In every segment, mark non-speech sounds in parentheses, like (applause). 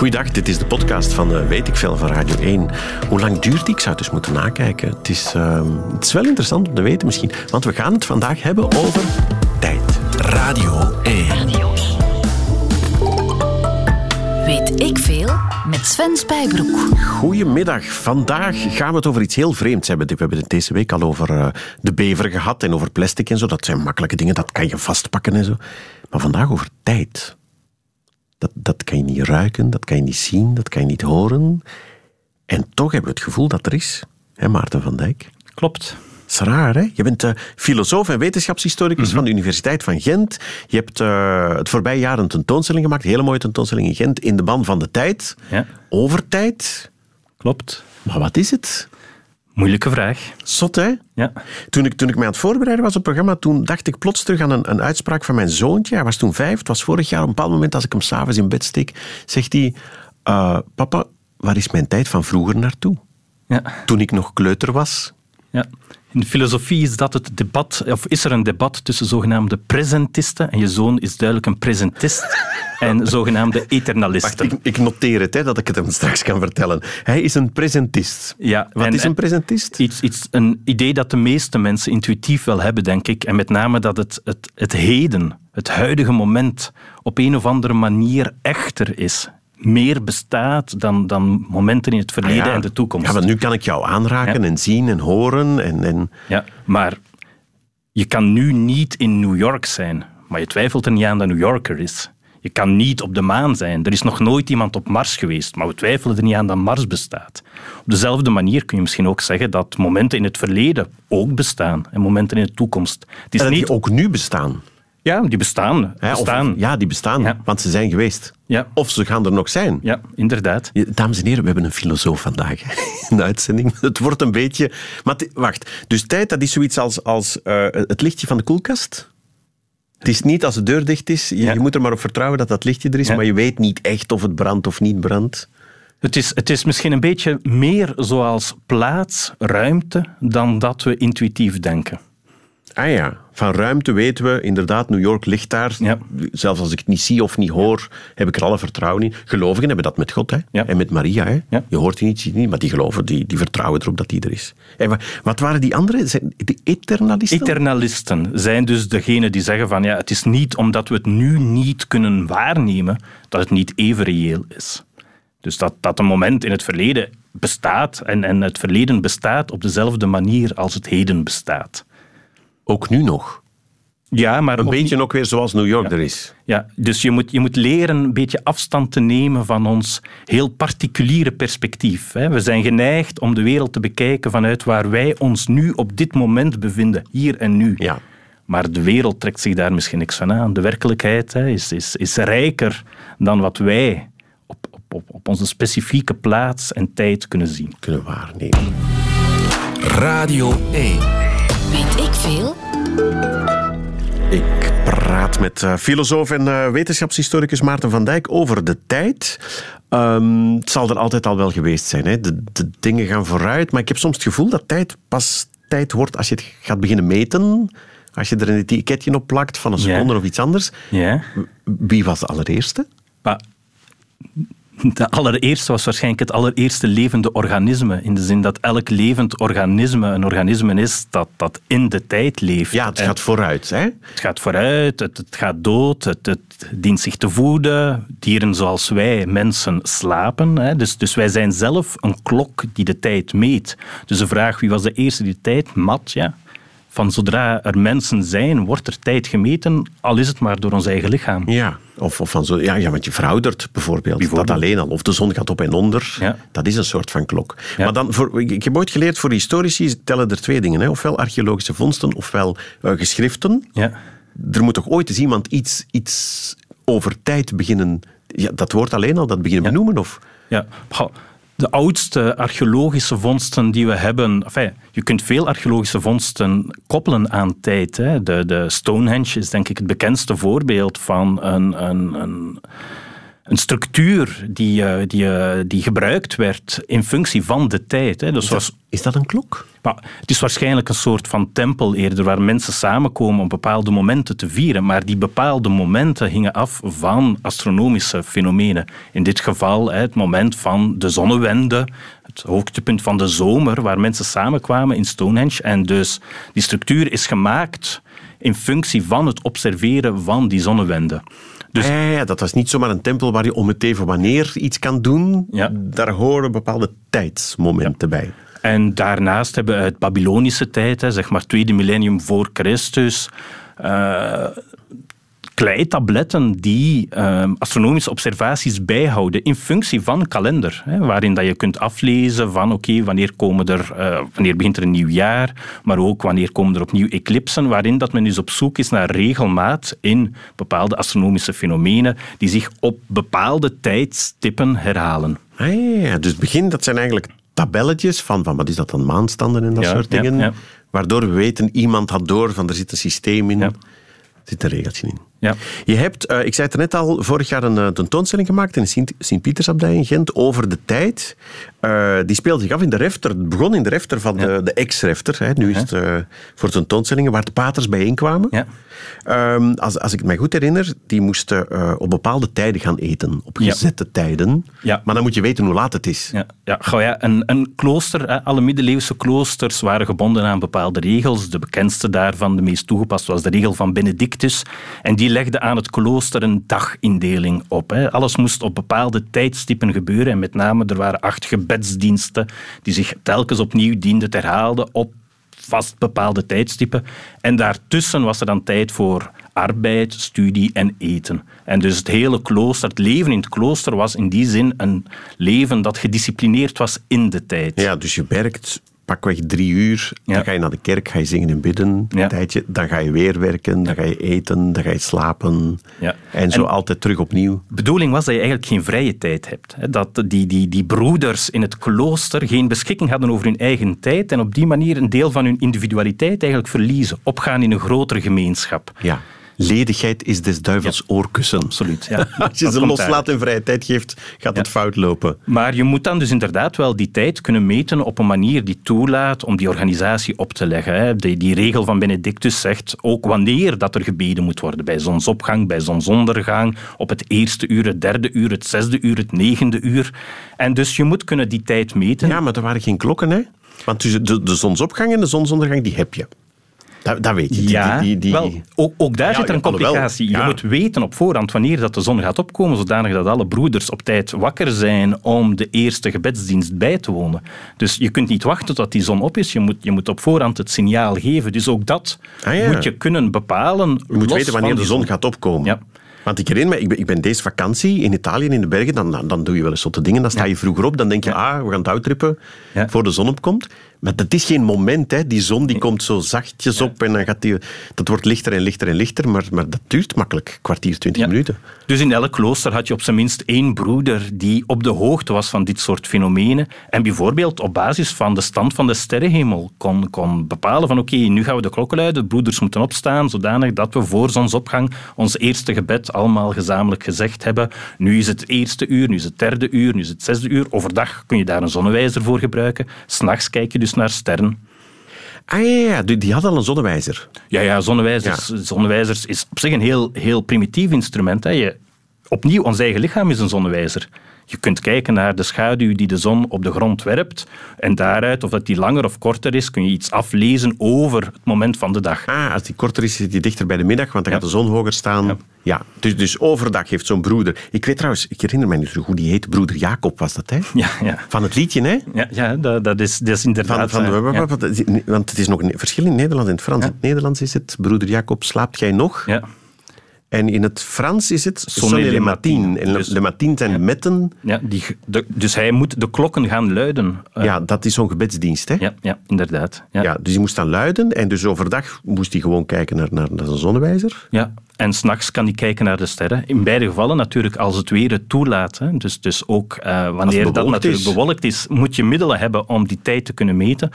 Goeiedag, dit is de podcast van uh, Weet ik Veel van Radio 1. Hoe lang duurt die? Ik zou het dus moeten nakijken. Het is, uh, het is wel interessant om te weten misschien, want we gaan het vandaag hebben over tijd. Radio 1. Radio 1. Weet ik Veel met Sven Spijbroek. Goedemiddag. Vandaag gaan we het over iets heel vreemds hebben. We hebben het deze week al over uh, de bever gehad en over plastic en zo. Dat zijn makkelijke dingen, dat kan je vastpakken en zo. Maar vandaag over tijd. Dat, dat kan je niet ruiken, dat kan je niet zien, dat kan je niet horen. En toch hebben we het gevoel dat er is. Hè, Maarten van Dijk? Klopt. Dat is raar, hè? Je bent uh, filosoof en wetenschapshistoricus mm van de Universiteit van Gent. Je hebt uh, het voorbije jaar een tentoonstelling gemaakt, een hele mooie tentoonstelling in Gent, in de ban van de tijd. Ja. Over tijd. Klopt. Maar wat is het? Moeilijke vraag. Zot, hè? Ja. Toen ik, toen ik mij aan het voorbereiden was op het programma, toen dacht ik plots terug aan een, een uitspraak van mijn zoontje. Hij was toen vijf, het was vorig jaar. Op een bepaald moment, als ik hem s'avonds in bed steek, zegt hij... Uh, papa, waar is mijn tijd van vroeger naartoe? Ja. Toen ik nog kleuter was. Ja. In filosofie is dat het debat, of is er een debat tussen zogenaamde presentisten, en je zoon is duidelijk een presentist, (laughs) en zogenaamde eternalisten. Wacht, ik, ik, noteer het, hè, dat ik het hem straks kan vertellen. Hij is een presentist. Ja, Wat en, is een presentist? Iets, iets, een idee dat de meeste mensen intuïtief wel hebben, denk ik. En met name dat het, het, het heden, het huidige moment, op een of andere manier echter is meer bestaat dan, dan momenten in het verleden ah ja. en de toekomst. Ja, want nu kan ik jou aanraken Ja. en zien en horen. En, en... Ja, maar je kan nu niet in New York zijn, maar je twijfelt er niet aan dat New Yorker is. Je kan niet op de maan zijn. Er is nog nooit iemand op Mars geweest, maar we twijfelen er niet aan dat Mars bestaat. Op dezelfde manier kun je misschien ook zeggen dat momenten in het verleden ook bestaan en momenten in de toekomst. Het is En dat niet... die ook nu bestaan. Ja, die bestaan. Hè, of- bestaan. ja, die bestaan, Ja. want ze zijn geweest. Ja. Of ze gaan er nog zijn. ja, inderdaad. Dames en heren, we hebben een filosoof vandaag in de uitzending. (laughs) Het wordt een beetje... Maar wacht, dus tijd dat is zoiets als, als eh, het lichtje van de koelkast? Het is niet als de deur dicht is, je, Ja. je moet er maar op vertrouwen dat dat lichtje er is, Ja. maar je weet niet echt of het brandt of niet brandt. Het is, het is misschien een beetje meer zoals plaats, ruimte, dan dat we intuïtief denken. Ah ja, van ruimte weten we inderdaad, New York ligt daar. Ja. Zelfs als ik het niet zie of niet hoor, heb ik er alle vertrouwen in. Gelovigen hebben dat met God hè? Ja. en met Maria. Hè? Ja. Je hoort die niet, ziet niet, maar die geloven, die, die vertrouwen erop dat die er is. En wa- wat waren die andere? Zijn Die eternalisten? Eternalisten zijn dus degenen die zeggen van ja, het is niet omdat we het nu niet kunnen waarnemen dat het niet even reëel is. Dus dat, dat een moment in het verleden bestaat en, en het verleden bestaat op dezelfde manier als het heden bestaat. Ook nu nog. Ja, maar Een beetje ook weer zoals New York er is. Ja, dus je moet, je moet leren een beetje afstand te nemen van ons heel particuliere perspectief. hè. We zijn geneigd om de wereld te bekijken vanuit waar wij ons nu op dit moment bevinden, hier en nu. Ja. Maar de wereld trekt zich daar misschien niks van aan. De werkelijkheid hè, is, is, is rijker dan wat wij op, op, op, op onze specifieke plaats en tijd kunnen zien. Kunnen waarnemen. Radio 1. Weet ik veel? Ik praat met eh, filosoof en eh, wetenschapshistoricus Maarten van Dijk over de tijd. Ehm, het zal er altijd al wel geweest zijn. Hè? De, de dingen gaan vooruit. Maar ik heb soms het gevoel dat tijd pas tijd wordt als je het gaat beginnen meten. Als je er een etiketje op plakt van een seconde of iets anders. Ja? Wie was de allereerste? Maar (laughs) de allereerste was waarschijnlijk het allereerste levende organisme. In de zin dat elk levend organisme een organisme is dat, dat in de tijd leeft. Ja, het En gaat vooruit. Hè? het gaat vooruit, het, het gaat dood, het, het dient zich te voeden. Dieren zoals wij, mensen, slapen. Hè. Dus, dus wij zijn zelf een klok die de tijd meet. Dus de vraag wie was de eerste die de tijd mat, ja. Van zodra er mensen zijn, wordt er tijd gemeten, al is het maar door ons eigen lichaam. Ja, of, of van zo, ja, ja, want je veroudert bijvoorbeeld. Bijvoorbeeld. Dat alleen al. Of de zon gaat op en onder. Ja. Dat is een soort van klok. Ja. Maar dan voor, ik heb ooit geleerd, voor historici tellen er twee dingen. Hè? Ofwel archeologische vondsten, ofwel eh, geschriften. Ja. Er moet toch ooit eens iemand iets, iets over tijd beginnen... Ja, dat woord alleen al, dat beginnen benoemen? Of? Ja, Goh, de oudste archeologische vondsten die we hebben. Enfin, je kunt veel archeologische vondsten koppelen aan tijd. Hè. De, de Stonehenge is denk ik het bekendste voorbeeld van een, een, een, een structuur die, eh, die, eh, die gebruikt werd in functie van de tijd. Hè. Dus Is dat een klok? Maar het is waarschijnlijk een soort van tempel eerder, waar mensen samenkomen om bepaalde momenten te vieren. Maar die bepaalde momenten hingen af van astronomische fenomenen. In dit geval het moment van de zonnewende, het hoogtepunt van de zomer, waar mensen samenkwamen in Stonehenge. En dus die structuur is gemaakt in functie van het observeren van die zonnewende. Dus, ja, ja, dat was niet zomaar een tempel waar je om het even wanneer iets kan doen. Ja. Daar horen bepaalde tijdsmomenten bij. En daarnaast hebben we het Babylonische tijd, zeg maar tweede millennium voor Christus, uh, kleitabletten die uh, astronomische observaties bijhouden in functie van kalender, hè, waarin dat je kunt aflezen van oké, wanneer, er, uh, wanneer begint er een nieuw jaar, maar ook wanneer komen er opnieuw eclipsen, waarin dat men dus op zoek is naar regelmaat in bepaalde astronomische fenomenen die zich op bepaalde tijdstippen herhalen. Ah, ja, dus begin, dat zijn eigenlijk tabelletjes van, van wat is dat dan, maanstanden en dat Ja, soort dingen. ja. Waardoor we weten, iemand had door van er zit een systeem in. Er zit een regeltje in. Ja. Je hebt, eh, ik zei het net al, vorig jaar een eh, tentoonstelling gemaakt in de Sint- Sint-Pietersabdij in Gent over de tijd. Eh, die speelde zich af in de refter. Het begon in de refter van de, de ex-refter. hè. Nu is het voor tentoonstellingen waar de paters bijeenkwamen. Ja. Ehm, als, als ik het mij goed herinner, die moesten op bepaalde tijden gaan eten. Op Ja. gezette tijden. Ja. Maar dan moet je weten hoe laat het is. Ja, ja, goh, ja een, een klooster, alle middeleeuwse kloosters waren gebonden aan bepaalde regels. De bekendste daarvan, de meest toegepast, was de regel van Benedictus. En die legde aan het klooster een dagindeling op. Hè. Alles moest op bepaalde tijdstippen gebeuren. En met name, er waren acht gebedsdiensten die zich telkens opnieuw dienden herhaalden op vast bepaalde tijdstippen. En daartussen was er dan tijd voor arbeid, studie en eten. En dus het hele klooster, het leven in het klooster was in die zin een leven dat gedisciplineerd was in de tijd. Ja, dus je werkt pakweg drie uur. Ja. Dan ga je naar de kerk, ga je zingen en bidden. Ja. Een tijdje. Dan ga je weer werken, dan ga je eten, dan ga je slapen. Ja. En zo En- altijd terug opnieuw. De bedoeling was dat je eigenlijk geen vrije tijd hebt. Dat die, die, die broeders in het klooster geen beschikking hadden over hun eigen tijd en op die manier een deel van hun individualiteit eigenlijk verliezen. Opgaan in een grotere gemeenschap. Ja. Ledigheid is des duivels oorkussen. Absoluut. Ja. (laughs) Als je ze loslaat en vrije tijd geeft, gaat het fout lopen. Maar je moet dan dus inderdaad wel die tijd kunnen meten op een manier die toelaat om die organisatie op te leggen. hè. Die, die regel van Benedictus zegt ook wanneer dat er gebeden moet worden. Bij zonsopgang, bij zonsondergang, op het eerste uur, het derde uur, het zesde uur, het negende uur. En dus je moet kunnen die tijd meten. Ja, maar er waren geen klokken, hè? Want tussen de, de zonsopgang en de zonsondergang, die heb je. Dat, dat weet je. Die- Ja, die, wel, ook, ook daar Ja, zit er een complicatie. ja. Je moet weten op voorhand wanneer dat de zon gaat opkomen, zodanig dat alle broeders op tijd wakker zijn om de eerste gebedsdienst bij te wonen. Dus je kunt niet wachten tot die zon op is. Je moet, je moet op voorhand het signaal geven. Dus ook dat Ah, moet je kunnen bepalen. Je moet weten wanneer de zon gaat opkomen. Ja. Want ik herinner me, ik ben, ik ben deze vakantie in Italië, in de bergen, dan, dan, doe je wel eens zotte dingen. Dan sta je vroeger op, dan denk je, ah, we gaan touwtrippen Ja. voor de zon opkomt. Maar dat is geen moment, hè. Die zon die komt zo zachtjes op en dan gaat die... Dat wordt lichter en lichter en lichter, maar, maar dat duurt makkelijk. Kwartier, twintig Ja. minuten. Dus in elk klooster had je op zijn minst één broeder die op de hoogte was van dit soort fenomenen. En bijvoorbeeld op basis van de stand van de sterrenhemel kon, kon bepalen van oké, nu gaan we de klokken luiden, de broeders moeten opstaan, zodanig dat we voor zonsopgang ons eerste gebed allemaal gezamenlijk gezegd hebben. Nu is het eerste uur, nu is het derde uur, nu is het zesde uur. Overdag kun je daar een zonnewijzer voor gebruiken. S'nachts kijk je dus naar sterren. Ah ja, ja, die, die had al een zonnewijzer. Ja, ja, zonnewijzers, zonnewijzers is op zich een heel, heel primitief instrument. Hè. Je, opnieuw, ons eigen lichaam is een zonnewijzer. Je kunt kijken naar de schaduw die de zon op de grond werpt. En daaruit, of dat die langer of korter is, kun je iets aflezen over het moment van de dag. Ah, als die korter is, zit die dichter bij de middag, want dan Ja. gaat de zon hoger staan. Ja, dus, dus overdag heeft zo'n broeder... Ik weet trouwens, ik herinner me niet zo goed, die heet broeder Jacob, was dat, hè? Ja, ja. Van het liedje, hè? Ja, ja dat, dat, is, dat is Van, inderdaad... van, eh, ja. Want het is nog een verschil in het Nederlands. In het Frans in het Nederlands is het broeder Jacob, slaapt jij nog? Ja. En in het Frans is het Sonne sonne le le matin. matin. En Dus- le matin zijn metten. Ja, die, de- dus hij moet de klokken gaan luiden. Eh, Ja, dat is zo'n gebedsdienst, hè? ja, ja, inderdaad. Ja. Ja, dus die moest dan luiden. En dus overdag moest hij gewoon kijken naar, naar, naar zijn zonnewijzer. Ja, en s'nachts kan hij kijken naar de sterren. In beide gevallen natuurlijk als het weer het toelaat. Hè. Dus, dus ook eh, wanneer dat natuurlijk bewolkt is, moet je middelen hebben om die tijd te kunnen meten.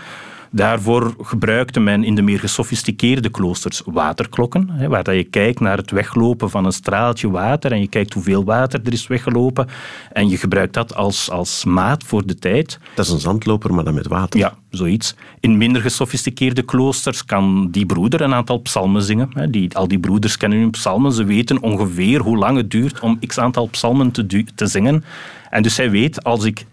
Daarvoor gebruikte men in de meer gesofisticeerde kloosters waterklokken, hè, waar dat je kijkt naar het weglopen van een straaltje water en je kijkt hoeveel water er is weggelopen en je gebruikt dat als, als maat voor de tijd. Dat is een zandloper, maar dan met water. Ja, zoiets. In minder gesofisticeerde kloosters kan die broeder een aantal psalmen zingen. hè. Die, al die broeders kennen hun psalmen, ze weten ongeveer hoe lang het duurt om x aantal psalmen te, te zingen. En dus hij weet, als ik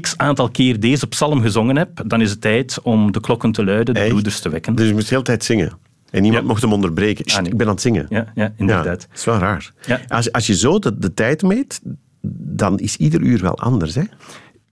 x aantal keer deze psalm gezongen heb, dan is het tijd om de klokken te luiden, de Echt? broeders te wekken. Dus je moest de hele tijd zingen. En niemand Ja. mocht hem onderbreken. Sst, Ah, nee. Ik ben aan het zingen. Ja, ja inderdaad. Ja, dat is wel raar. Als, als je zo de, de tijd meet, dan is ieder uur wel anders. Hè?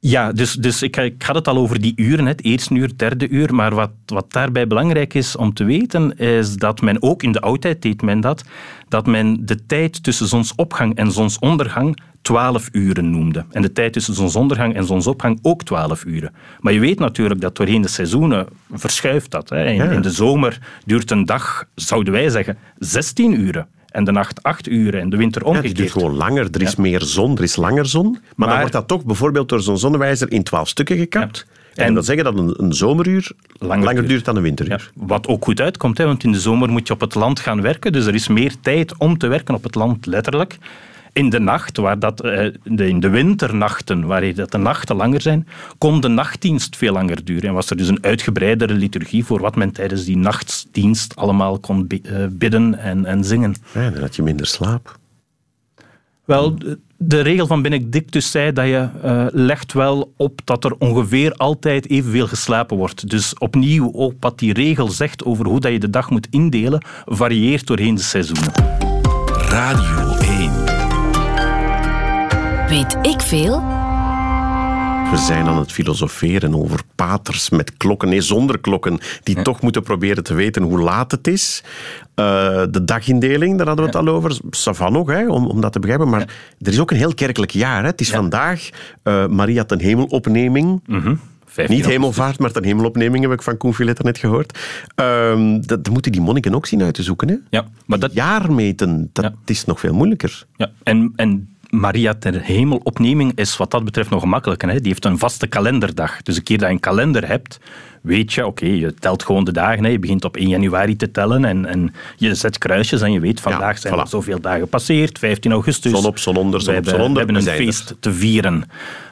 Ja, dus, dus ik, ik had het al over die uren, het eerste uur, het derde uur. Maar wat, wat daarbij belangrijk is om te weten, is dat men ook in de oudheid deed men dat, dat men de tijd tussen zonsopgang en zonsondergang 12 uren noemde. En de tijd tussen zonsondergang en zonsopgang ook 12 uren. Maar je weet natuurlijk dat doorheen de seizoenen verschuift dat. Hè. In, in de zomer duurt een dag, zouden wij zeggen, 16 uren. En de nacht 8 uren en de winter Ja, het omgekeerd. duurt gewoon langer. Er is meer zon, er is langer zon. Maar, dan wordt dat toch bijvoorbeeld door zo'n zonnewijzer in 12 stukken gekapt. Ja. En, En- dat zeggen dat een, een zomeruur langer, duurt. duurt dan een Ja, winteruur. wat ook goed uitkomt, hè, want in de zomer moet je op het land gaan werken. Dus er is meer tijd om te werken op het land, letterlijk. In de nacht, waar dat, eh, de, in de winternachten, waar dat de nachten langer zijn, kon de nachtdienst veel langer duren. En was er dus een uitgebreidere liturgie voor wat men tijdens die nachtdienst allemaal kon eh, bidden en, en zingen. Ja, dan had je minder slaap. Wel, de- de regel van Benedictus zei dat je eh, legt wel op dat er ongeveer altijd evenveel geslapen wordt. Dus opnieuw, ook wat die regel zegt over hoe dat je de dag moet indelen, varieert doorheen de seizoenen. Radio 1. Weet ik veel? We zijn aan het filosoferen over paters met klokken, nee, zonder klokken, die toch moeten proberen te weten hoe laat het is. Eh, de dagindeling, daar hadden we het al over. Savan nog, hè, om, om dat te begrijpen. Maar er is ook een heel kerkelijk jaar. Hè. Het is vandaag uh, Maria ten hemelopneming. Mhm. 15 Niet hemelvaart, maar ten hemelopneming heb ik van Koen net gehoord. Ehm, dat, dat moeten die monniken ook zien uit te zoeken. Hè. Ja, maar dat, Jaar meten, dat Ja. is nog veel moeilijker. Ja, en, en Maria ter hemelopneming is wat dat betreft nog gemakkelijker. Hè? Die heeft een vaste kalenderdag. Dus een keer dat je een kalender hebt, weet je, oké, je telt gewoon de dagen. Hè? Je begint op 1 januari te tellen en, en je zet kruisjes en je weet, vandaag zijn voilà. er zoveel dagen passeerd, 15 augustus. Zon op, zon onder, zon op, hebben, zon onder, We hebben een er. feest te vieren.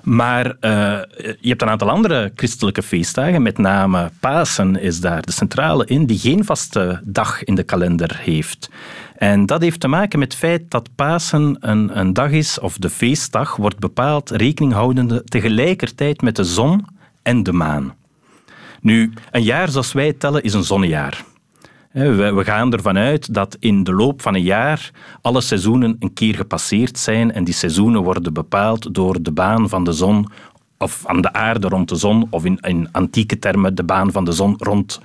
Maar eh, je hebt een aantal andere christelijke feestdagen, met name Pasen is daar de centrale in, die geen vaste dag in de kalender heeft. En dat heeft te maken met het feit dat Pasen een, een dag is, of de feestdag wordt bepaald rekening houdende tegelijkertijd met de zon en de maan. Nu, een jaar zoals wij tellen is een zonnejaar. We gaan ervan uit dat in de loop van een jaar alle seizoenen een keer gepasseerd zijn en die seizoenen worden bepaald door de baan van de zon of aan de aarde rond de zon of in, in antieke termen de baan van de zon rond,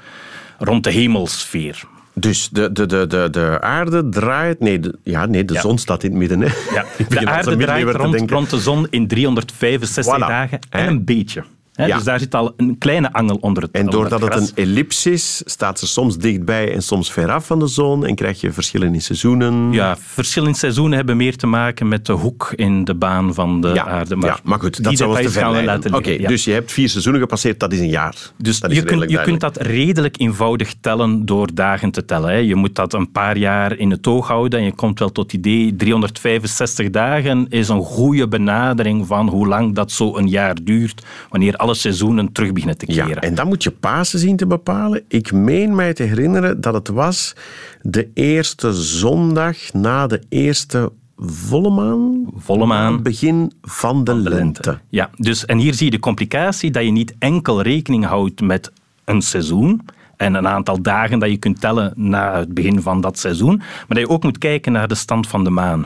rond de hemelsfeer. Dus de, de, de, de, de aarde draait... Nee, de, ja, nee, de Ja. zon staat in het midden. Hè. Ja, (laughs) de aarde draait rond, de zon in 365 Voilà. dagen en een beetje. Ja. Dus daar zit al een kleine angel onder het En doordat het een ellips is, staat ze soms dichtbij en soms veraf van de zon en krijg je verschillen in seizoenen. Ja, verschillende seizoenen hebben meer te maken met de hoek in de baan van de ja, aarde. maar, ja, maar goed, dat die zou te verleiden. laten Oké, ja. dus je hebt vier seizoenen gepasseerd, dat is een jaar. Dus dat is je, kunt, redelijk je kunt dat redelijk eenvoudig tellen door dagen te tellen. Hè. Je moet dat een paar jaar in het oog houden en je komt wel tot het idee 365 dagen is een goede benadering van hoe lang dat zo een jaar duurt wanneer alle seizoenen terug beginnen te keren. Ja, en dan moet je Pasen zien te bepalen. Ik meen mij te herinneren dat het was de eerste zondag na de eerste volle maan. Volle maan. Begin van de, lente. Ja, dus, en hier zie je de complicatie dat je niet enkel rekening houdt met een seizoen en een aantal dagen dat je kunt tellen na het begin van dat seizoen, maar dat je ook moet kijken naar de stand van de maan.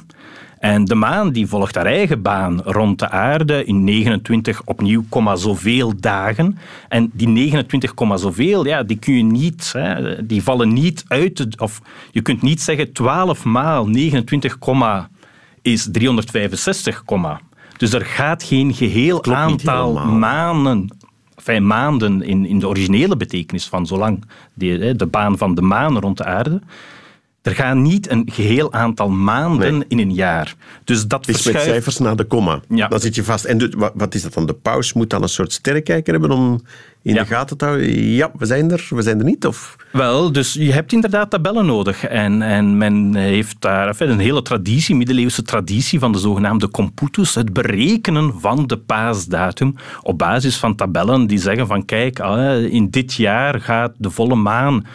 En de maan die volgt haar eigen baan rond de aarde in 29 opnieuw, komma zoveel dagen. En die 29, komma zoveel, ja, die kun je niet, hè, die vallen niet uit, de- of je kunt niet zeggen 12 maal 29, komma is 365, komma. Dus er gaat geen geheel Klopt aantal maanden, enfin, maanden in, in de originele betekenis van zolang de, de baan van de maan rond de aarde. Er gaan niet een geheel aantal maanden Nee. in een jaar. Dus dat is met cijfers na de komma. Ja. Dan zit je vast. En de- wat is dat dan? De paus moet dan een soort sterrenkijker hebben om in Ja. de gaten te houden. Ja, we zijn er, we zijn er niet. Of... Wel, dus je hebt inderdaad tabellen nodig. En, en men heeft daar een hele traditie, middeleeuwse traditie van de zogenaamde computus, het berekenen van de paasdatum op basis van tabellen die zeggen van kijk, ah, in dit jaar gaat de volle maan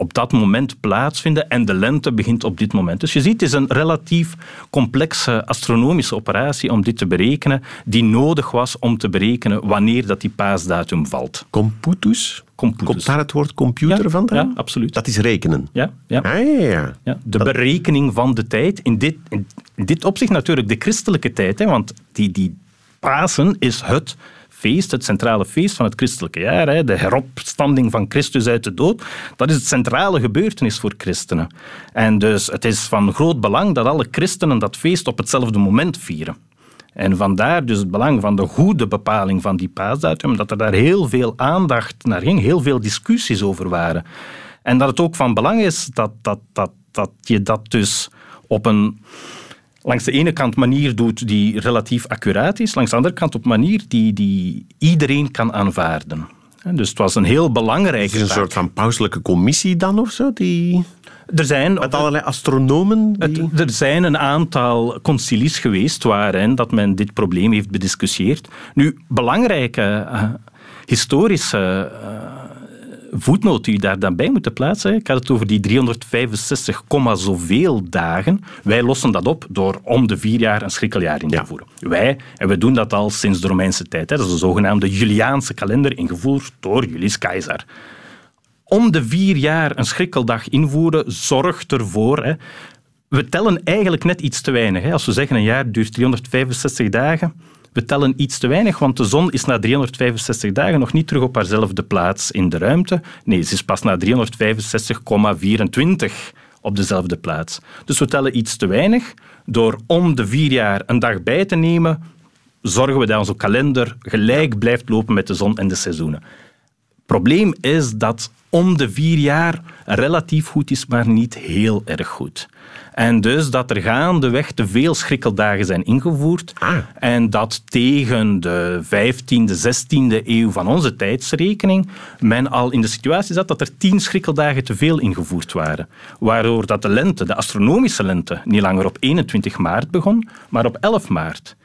op dat moment plaatsvinden en de lente begint op dit moment. Dus je ziet, het is een relatief complexe astronomische operatie om dit te berekenen, die nodig was om te berekenen wanneer dat die paasdatum valt. Computus? Computus. Komt daar het woord computer Ja, vandaan? ja, absoluut. Dat is rekenen. Ja, ja. Ah, ja, ja. Ja, de berekening van de tijd. In dit, in dit opzicht natuurlijk de christelijke tijd. Hè, want die, die Pasen is het feest, het centrale feest van het christelijke jaar. Hè, de heropstanding van Christus uit de dood. Dat is het centrale gebeurtenis voor christenen. En dus het is van groot belang dat alle christenen dat feest op hetzelfde moment vieren. En vandaar dus het belang van de goede bepaling van die paasdatum, dat er daar heel veel aandacht naar ging, heel veel discussies over waren. En dat het ook van belang is dat, dat, dat, dat je dat dus op een langs de ene kant manier doet die relatief accuraat is, langs de andere kant op manier die, die iedereen kan aanvaarden. En Dus het was een heel belangrijke Is een soort van pauselijke commissie dan of zo? Die... Er zijn Met allerlei astronomen? Die... Het- er zijn een aantal concilies geweest waarin dat men dit probleem heeft bediscussieerd. Nu, belangrijke eh, historische eh, voetnoot die je daar dan bij moet plaatsen. Ik had het over die 365, komma zoveel dagen. Wij lossen dat op door om de vier jaar een schrikkeljaar in te Ja. voeren. Wij, en we doen dat al sinds de Romeinse tijd. Hè. Dat is de zogenaamde Juliaanse kalender, ingevoerd door Julius Caesar om de vier jaar een schrikkeldag invoeren zorgt ervoor. Hè, we tellen eigenlijk net iets te weinig. Hè. Als we zeggen een jaar duurt 365 dagen, we tellen iets te weinig, want de zon is na 365 dagen nog niet terug op haarzelfde plaats in de ruimte. Nee, ze is pas na 365,24 op dezelfde plaats. Dus we tellen iets te weinig. Door om de vier jaar een dag bij te nemen, zorgen we dat onze kalender gelijk blijft lopen met de zon en de seizoenen probleem is dat om de vier jaar relatief goed is, maar niet heel erg goed. En dus dat er gaandeweg te veel schrikkeldagen zijn ingevoerd. Ah. En dat tegen de 15e, 16e eeuw van onze tijdsrekening men al in de situatie zat dat er tien schrikkeldagen te veel ingevoerd waren. Waardoor dat de lente, de astronomische lente, niet langer op 21 maart begon, maar op 11 maart.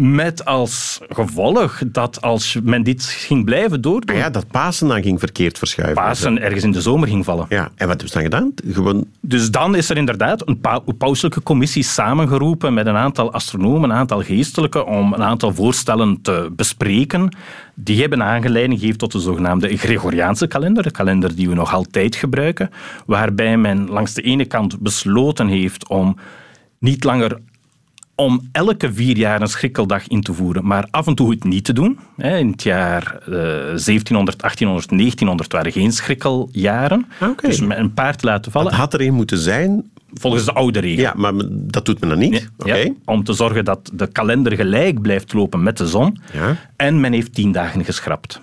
Met als gevolg dat als men dit ging blijven doordoen, Ah ja, dat Pasen dan ging verkeerd verschuiven. Pasen ergens in de zomer ging vallen. Ja, en wat hebben ze dan gedaan? Gewoon Dus dan is er inderdaad een pau- pauselijke commissie samengeroepen met een aantal astronomen, een aantal geestelijken, om een aantal voorstellen te bespreken. Die hebben aanleiding gegeven tot de zogenaamde Gregoriaanse kalender, de kalender die we nog altijd gebruiken, waarbij men langs de ene kant besloten heeft om niet langer om elke vier jaar een schrikkeldag in te voeren, maar af en toe het niet te doen. In het jaar eh, 1700, 1800, 1900 waren geen schrikkeljaren. Ah. Dus met een paar te laten vallen, Het had er een moeten zijn. volgens de oude regel. Ja, maar dat doet men dan niet. Oké. Ja, om te zorgen dat de kalender gelijk blijft lopen met de zon. Ja. En men heeft tien dagen geschrapt.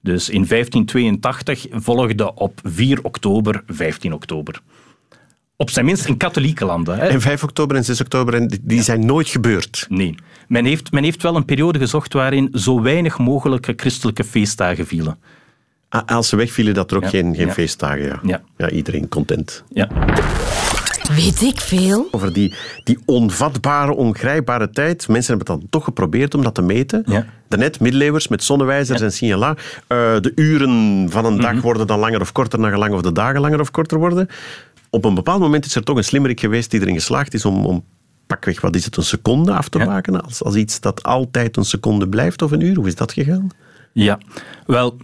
Dus in 1582 volgde op 4 oktober 15 oktober. Op zijn minst in katholieke landen. Hè. En 5 oktober en 6 oktober, en die- zijn nooit gebeurd. Nee. Men heeft, men heeft wel een periode gezocht waarin zo weinig mogelijke christelijke feestdagen vielen. Ah, Als ze wegvielen, dat er ook Ja. geen, geen Ja. feestdagen. Ja. Ja. Ja, iedereen content. Ja. Weet ik veel? Over die, die onvatbare, ongrijpbare tijd. Mensen hebben het dan toch geprobeerd om dat te meten. Ja. Daarnet, middeleeuwers met zonnewijzers en signala. Eh, de uren van een Mhm. dag worden dan langer of korter naar gelang of de dagen langer of korter worden. Op een bepaald moment is er toch een slimmerik geweest die erin geslaagd is om, om pakweg, wat is het, een seconde af te Ja. maken? Als, als iets dat altijd een seconde blijft of een uur. Hoe is dat gegaan? Ja, wel,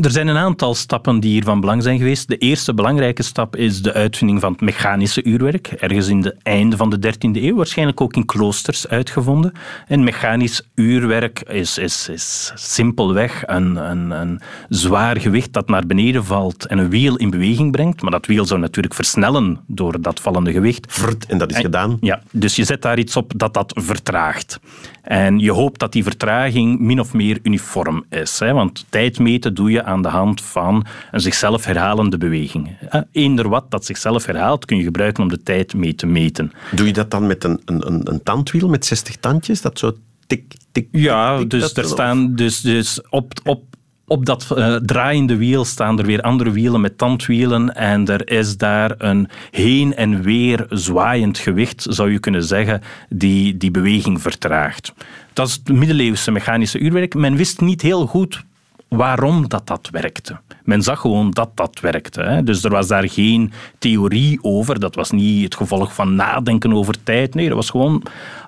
er zijn een aantal stappen die hier van belang zijn geweest. De eerste belangrijke stap is de uitvinding van het mechanische uurwerk. Ergens in het einde van de 13e eeuw, waarschijnlijk ook in kloosters uitgevonden. En mechanisch uurwerk is, is, is simpelweg een, een, een zwaar gewicht dat naar beneden valt en een wiel in beweging brengt. Maar dat wiel zou natuurlijk versnellen door dat vallende gewicht. Vrt, en dat is En- gedaan. Ja, dus je zet daar iets op dat dat vertraagt. En je hoopt dat die vertraging min of meer uniform is. Hè? Want tijd meten doe je aan de hand van een zichzelf herhalende beweging. Eh, Eender wat dat zichzelf herhaalt, kun je gebruiken om de tijd mee te meten. Doe je dat dan met een, een, een, een tandwiel met 60 tandjes? Dat zo tik, tik, Ja, tik, dus dat- er staan dus, dus op, op, op dat eh, draaiende wiel staan er weer andere wielen met tandwielen en er is daar een heen en weer zwaaiend gewicht, zou je kunnen zeggen, die die beweging vertraagt. Dat is het middeleeuwse mechanische uurwerk. Men wist niet heel goed waarom dat, dat werkte. Men zag gewoon dat dat werkte. Hè. Dus er was daar geen theorie over. Dat was niet het gevolg van nadenken over tijd. Nee, dat was gewoon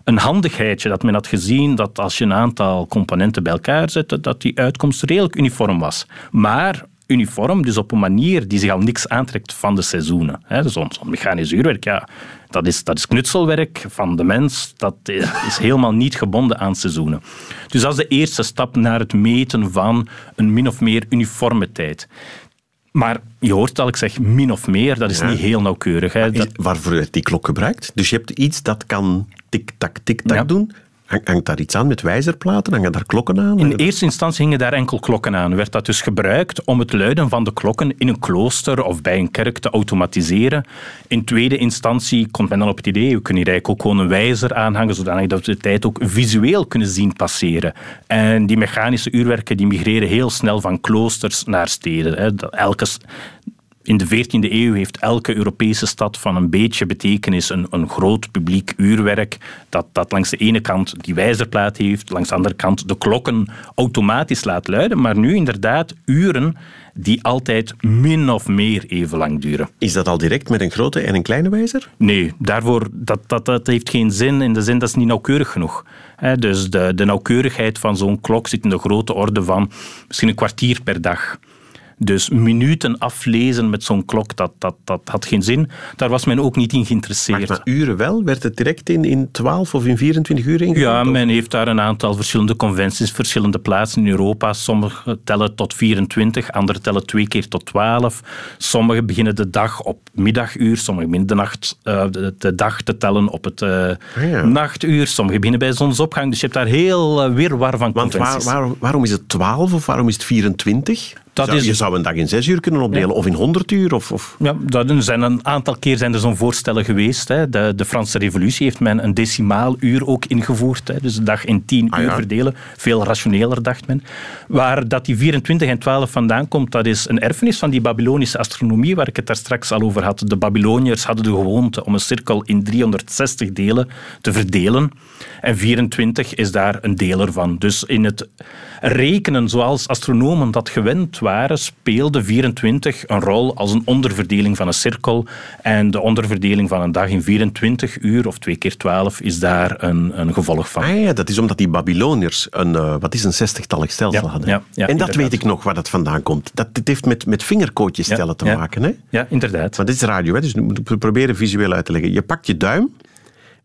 een handigheidje dat men had gezien dat als je een aantal componenten bij elkaar zette, dat die uitkomst redelijk uniform was. Maar uniform, dus op een manier die zich al niks aantrekt van de seizoenen. Dus zo'n zo'n mechanisch uurwerk, ja, dat is, dat is knutselwerk van de mens. Dat is helemaal niet gebonden aan seizoenen. Dus dat is de eerste stap naar het meten van een min of meer uniforme tijd. Maar je hoort al, ik zeg min of meer, dat is Ja. niet heel nauwkeurig. Hè. Dat, waarvoor werd die klok gebruikt? Dus je hebt iets dat kan tik-tak, tik-tak Ja. doen. Hang- Hangt daar iets aan met wijzerplaten? Hangen daar klokken aan? In eerste instantie hingen daar enkel klokken aan. Werd dat dus gebruikt om het luiden van de klokken in een klooster of bij een kerk te automatiseren. In tweede instantie komt men dan op het idee, we kunnen hier eigenlijk ook gewoon een wijzer aanhangen, zodanig dat we de tijd ook visueel kunnen zien passeren. En die mechanische uurwerken die migreren heel snel van kloosters naar steden. Elke, in de 14e eeuw heeft elke Europese stad van een beetje betekenis een, een groot publiek uurwerk dat, dat langs de ene kant die wijzerplaat heeft, langs de andere kant de klokken automatisch laat luiden, maar nu inderdaad uren die altijd min of meer even lang duren. Is dat al direct met een grote en een kleine wijzer? Nee, daarvoor, dat, dat, dat heeft geen zin in de zin dat is niet nauwkeurig genoeg. Hè, dus de, de nauwkeurigheid van zo'n klok zit in de grote orde van misschien een kwartier per dag. Dus minuten aflezen met zo'n klok, dat, dat, dat had geen zin. Daar was men ook niet in geïnteresseerd. maar uren wel? Werd het direct in, in 12 of in 24 uur ingevuld? Ja, Of- men heeft daar een aantal verschillende conventies, verschillende plaatsen in Europa. Sommige tellen tot 24, andere tellen twee keer tot 12. Sommige beginnen de dag op middaguur, sommige beginnen de, nacht, eh, de, de dag te tellen op het eh, ja. nachtuur, sommige beginnen bij zonsopgang. Dus je hebt daar heel uh, wirwar van Want waar, conventies. waar- waarom is het 12 of waarom is het 24? Dat Zou- is- Je zou een dag in 6 uur kunnen opdelen of in 100 uur. Of, of... Ja, dat zijn een aantal keer zijn er zo'n voorstellen geweest. Hè. De, de Franse revolutie heeft men een decimaaluur ook ingevoerd. Hè. Dus de dag in 10 Ah, uur ja. verdelen. Veel rationeler, dacht men. Waar dat die 24 en 12 vandaan komt, dat is een erfenis van die Babylonische astronomie, waar ik het daar straks al over had. De Babyloniërs hadden de gewoonte om een cirkel in 360 delen te verdelen. En 24 is daar een deel ervan. Dus in het rekenen zoals astronomen dat gewend waren, speelde 24 een rol als een onderverdeling van een cirkel. En de onderverdeling van een dag in 24 uur, of twee keer 12, is daar een, een gevolg van. Ah ja, dat is omdat die Babyloniërs een, eh, wat is een zestigtallig stelsel Ja, hadden. ja, ja, en dat inderdaad. weet ik nog waar dat vandaan komt. Dat, dit heeft met, met vingerkootjes Ja, tellen te maken. Hè? Ja, inderdaad. Maar dit is radio, hè? dus nu moet ik proberen visueel uit te leggen. Je pakt je duim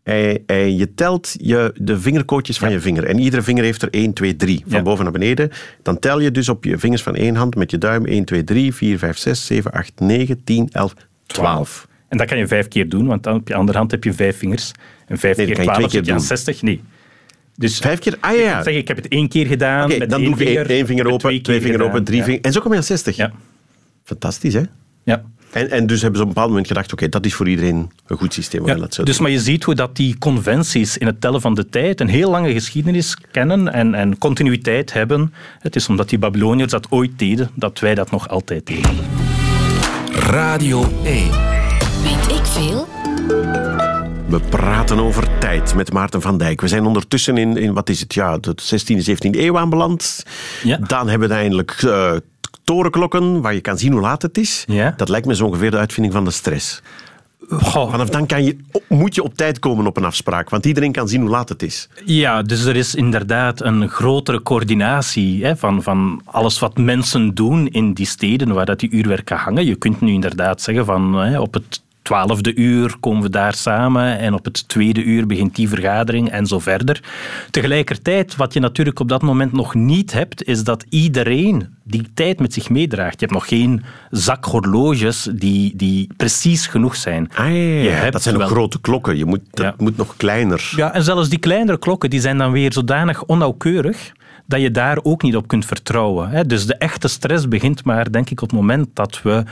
en, en je telt je, de vingerkootjes van je vinger. En iedere vinger heeft er 1, 2, 3, van Ja. boven naar beneden. Dan tel je dus op je vingers van één hand met je duim 1, 2, 3, 4, 5, 6, 7, 8, 9, 10, 11, 12. En dat kan je vijf keer doen, want dan op je andere hand heb je vijf vingers. En vijf Nee, keer kan je 12 twee zit je aan keer 60. Nee. Dus Vijf keer? Ah ja. zeg, ik heb het één keer gedaan. Oké, met dan één doe ik één, vinger, één vinger open, twee, keer vinger gedaan. open, drie Ja. vingers. En zo kom je aan 60. Ja. Fantastisch, hè? ja. En, en dus hebben ze op een bepaald moment gedacht, oké, dat is voor iedereen een goed systeem. Ja, dat dus maar je ziet hoe dat die conventies in het tellen van de tijd een heel lange geschiedenis kennen en, en continuïteit hebben. Het is omdat die Babyloniërs dat ooit deden, dat wij dat nog altijd deden. Radio 1. Weet ik veel? We praten over tijd met Maarten van Dijk. We zijn ondertussen in, in wat is het, ja, de 16e, 17e eeuw aanbeland. Ja. Dan hebben we eindelijk eh, torenklokken waar je kan zien hoe laat het is. Ja. Dat lijkt me zo ongeveer de uitvinding van de stress. Goh, Vanaf dan kan je, moet je op tijd komen op een afspraak, want iedereen kan zien hoe laat het is. Ja, dus er is inderdaad een grotere coördinatie hè, van, van alles wat mensen doen in die steden waar dat die uurwerken hangen. Je kunt nu inderdaad zeggen van hè, op het twaalfde uur komen we daar samen en op het tweede uur begint die vergadering en zo verder. Tegelijkertijd, wat je natuurlijk op dat moment nog niet hebt, is dat iedereen die tijd met zich meedraagt. Je hebt nog geen zak horloges die, die precies genoeg zijn. Ah, ja, ja, Je ja. hebt dat zijn ook wel- grote klokken. Je moet, dat Ja. moet nog kleiner. Ja, en zelfs die kleinere klokken die zijn dan weer zodanig onnauwkeurig dat je daar ook niet op kunt vertrouwen. Dus de echte stress begint maar, denk ik, op het moment dat we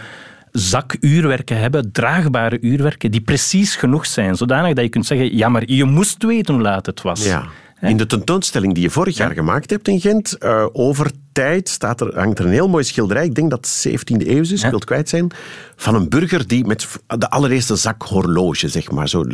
zakuurwerken hebben, draagbare uurwerken, die precies genoeg zijn, zodanig dat je kunt zeggen, ja, maar je moest weten hoe laat het was. Ja. In de tentoonstelling die je vorig jaar gemaakt hebt in Gent, uh, over tijd staat er, hangt er een heel mooi schilderij, ik denk dat het 17e eeuw is, ik wil het kwijt zijn, van een burger die met de allereerste zak horloge, zeg maar, zo,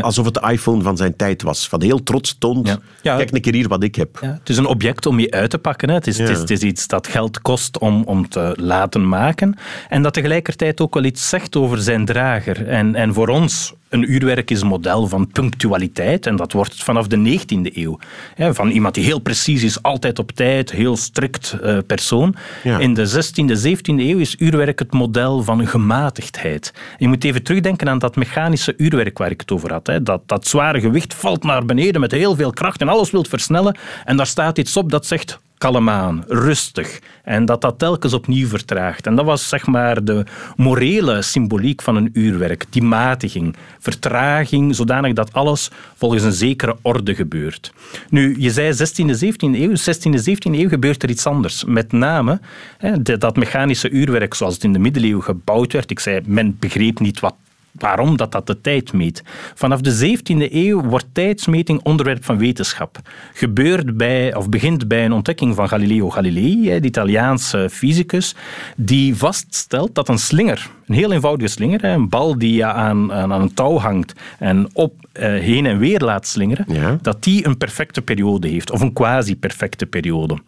alsof het de iPhone van zijn tijd was, van heel trots toont, kijk een keer hier wat ik heb. Het is een object om je uit te pakken, hè. Het, is, het, is, het, is, iets dat geld kost om, om te laten maken en dat tegelijkertijd ook wel iets zegt over zijn drager. En, en voor ons, een uurwerk is een model van punctualiteit en dat wordt vanaf de 19e eeuw. Van iemand die heel precies is, altijd op tijd, heel strikt uh, persoon. In de 16e, 17e eeuw is uurwerk het model van gematigdheid. Je moet even terugdenken aan dat mechanische uurwerk waar ik het over had. Dat, dat zware gewicht valt naar beneden met heel veel kracht en alles wilt versnellen. En daar staat iets op dat zegt kalm aan, rustig. En dat dat telkens opnieuw vertraagt. En dat was zeg maar de morele symboliek van een uurwerk. Die matiging, vertraging, zodanig dat alles volgens een zekere orde gebeurt. Nu, je zei 16e, 17e eeuw. 16e, 17e eeuw gebeurt er iets anders. Met name hè, dat mechanische uurwerk zoals het in de middeleeuwen gebouwd werd. Ik zei, men begreep niet wat Waarom? Dat dat de tijd meet. Vanaf de 17e eeuw wordt tijdsmeting onderwerp van wetenschap. Gebeurt bij, of begint bij een ontdekking van Galileo Galilei, de Italiaanse fysicus, die vaststelt dat een slinger, een heel eenvoudige slinger, een bal die aan, aan een touw hangt en op uh, heen en weer laat slingeren, dat die een perfecte periode heeft, of een quasi-perfecte periode.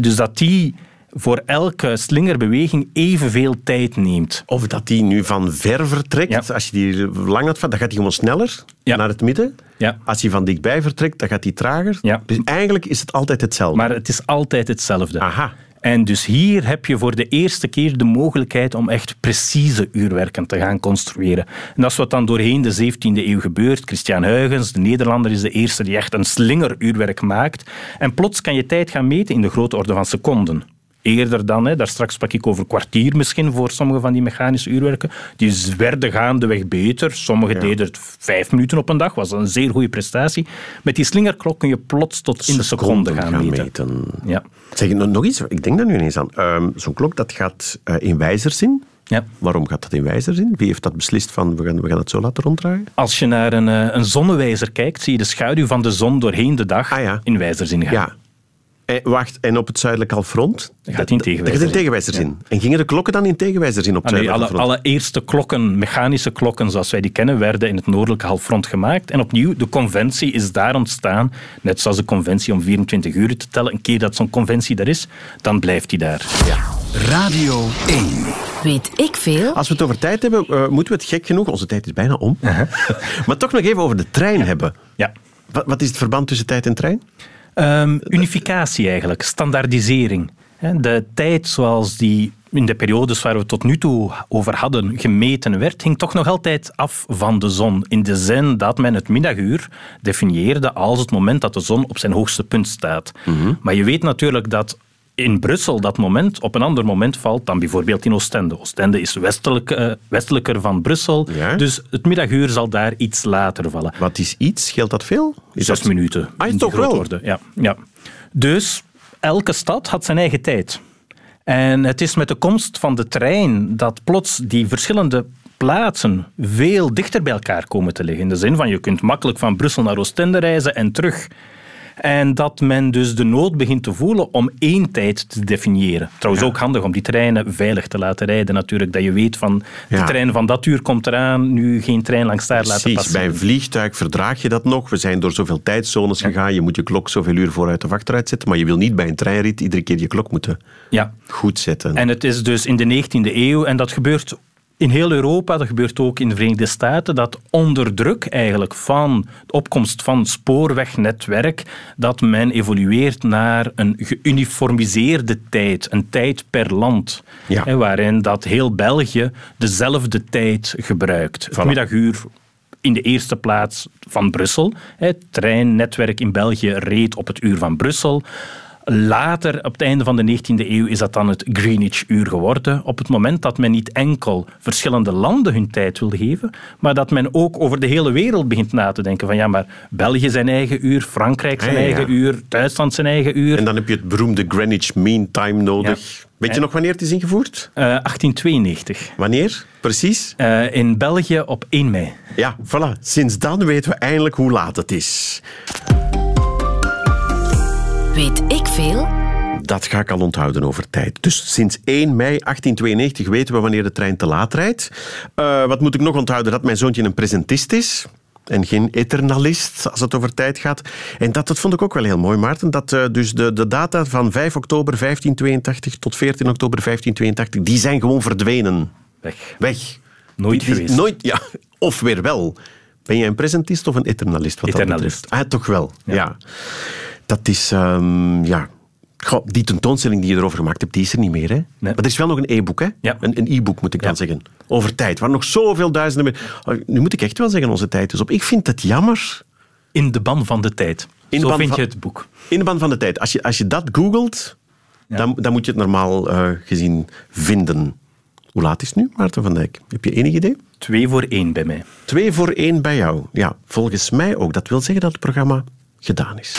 Dus dat die voor elke slingerbeweging evenveel tijd neemt. Of dat die nu van ver vertrekt. Als je die lang had, dan gaat die gewoon sneller naar het midden. Ja. Als hij van dichtbij vertrekt, dan gaat hij trager. Dus eigenlijk is het altijd hetzelfde. Maar het is altijd hetzelfde. Aha. En dus hier heb je voor de eerste keer de mogelijkheid om echt precieze uurwerken te gaan construeren. En dat is wat dan doorheen de 17e eeuw gebeurt. Christian Huygens, de Nederlander, is de eerste die echt een slingeruurwerk maakt. En plots kan je tijd gaan meten in de grote orde van seconden eerder dan, hè, daar straks sprak ik over kwartier misschien voor sommige van die mechanische uurwerken, die werden gaandeweg beter. Sommigen deden het vijf minuten op een dag, was een zeer goede prestatie. Met die slingerklok kun je plots tot in de seconde gaan, gaan meten. Ja. Zeg, nog iets, ik denk daar nu ineens aan. Um, Zo'n klok dat gaat uh, in wijzerzin. Ja. Waarom gaat dat in wijzerzin? Wie heeft dat beslist van we gaan, we gaan het zo laten ronddraaien? Als je naar een, uh, een zonnewijzer kijkt, zie je de schaduw van de zon doorheen de dag ah, ja. in wijzerzin gaan. Ja. Eh, wacht, en op het zuidelijk halfront? Dat gaat in tegenwijzer. in tegenwijzerzin. En gingen de klokken dan in tegenwijzerzin op het ah, nee, alle, alle, eerste klokken, mechanische klokken zoals wij die kennen, werden in het noordelijke halfrond gemaakt. En opnieuw, de conventie is daar ontstaan. Net zoals de conventie om 24 uur te tellen. Een keer dat zo'n conventie er is, dan blijft die daar. Ja. Radio 1. Weet ik veel? Als we het over tijd hebben, uh, moeten we het gek genoeg, onze tijd is bijna om, (laughs) maar toch nog even over de trein hebben. Ja. Wat, wat is het verband tussen tijd en trein? Um, unificatie eigenlijk, standaardisering. De tijd zoals die in de periodes waar we het tot nu toe over hadden gemeten werd, hing toch nog altijd af van de zon. In de zin dat men het middaguur definieerde als het moment dat de zon op zijn hoogste punt staat. Mhm. Maar je weet natuurlijk dat in Brussel dat moment op een ander moment valt dan bijvoorbeeld in Oostende. Oostende is westelijk, uh, westelijker van Brussel, dus het middaguur zal daar iets later vallen. Wat is iets? Scheelt dat veel? Is Zes minuten. Ah, is toch wel? Ja, ja. Dus elke stad had zijn eigen tijd. En het is met de komst van de trein dat plots die verschillende plaatsen veel dichter bij elkaar komen te liggen. In de zin van je kunt makkelijk van Brussel naar Oostende reizen en terug. En dat men dus de nood begint te voelen om één tijd te definiëren. Trouwens ook handig om die treinen veilig te laten rijden natuurlijk. Dat je weet van de trein van dat uur komt eraan, nu geen trein langs daar laten passen. Bij een vliegtuig verdraag je dat nog. We zijn door zoveel tijdzones gegaan. Je moet je klok zoveel uur vooruit de achteruit zetten. Maar je wil niet bij een treinrit iedere keer je klok moeten ja. goed zetten. En het is dus in de 19e eeuw en dat gebeurt in heel Europa, dat gebeurt ook in de Verenigde Staten, dat onder druk eigenlijk van de opkomst van spoorwegnetwerk, dat men evolueert naar een geuniformiseerde tijd, een tijd per land, hè, waarin dat heel België dezelfde tijd gebruikt. Het middaguur in de eerste plaats van Brussel. Het treinnetwerk in België reed op het uur van Brussel. Later, op het einde van de 19e eeuw, is dat dan het Greenwich-uur geworden. Op het moment dat men niet enkel verschillende landen hun tijd wil geven, maar dat men ook over de hele wereld begint na te denken van ja, maar België zijn eigen uur, Frankrijk zijn Ah, ja, ja. eigen uur, Duitsland zijn eigen uur. En dan heb je het beroemde Greenwich Mean Time nodig. Ja. Weet je nog wanneer het is ingevoerd? Eh, 1892. Wanneer? Precies? Eh, in België op 1 mei. Ja, voilà. Sinds dan weten we eindelijk hoe laat het is. Weet ik veel? Dat ga ik al onthouden over tijd. Dus sinds 1 mei 1892 weten we wanneer de trein te laat rijdt. Eh, wat moet ik nog onthouden? Dat mijn zoontje een presentist is. En geen eternalist, als het over tijd gaat. En dat, dat vond ik ook wel heel mooi, Maarten. Dat eh, dus de, de data van 5 oktober 1582 tot 14 oktober 1582, die zijn gewoon verdwenen. Weg. Weg. Nooit Die- die- geweest. Nooit, ja. Of weer wel. Ben jij een presentist of een eternalist? Wat Eternalist. Dat betreft? ah, toch wel, ja. Ja. Dat is, ehm, ja... Goh, die tentoonstelling die je erover gemaakt hebt, die is er niet meer. Hè? Maar er is wel nog een e-book, hè? Ja. Een, e-book moet ik dan zeggen. Over tijd, waar nog zoveel duizenden... Oh, Nu moet ik echt wel zeggen, onze tijd is op. Ik vind het jammer, In de ban van de tijd. In Zo ban vind van- je het boek. in de band van de tijd. Als je, als je dat googelt, Ja. dan, dan moet je het normaal eh, gezien vinden. Hoe laat is het nu, Maarten van Dijk? Heb je enig idee? Twee voor één bij mij. Twee voor één bij jou. Ja, volgens mij ook. Dat wil zeggen dat het programma gedaan is.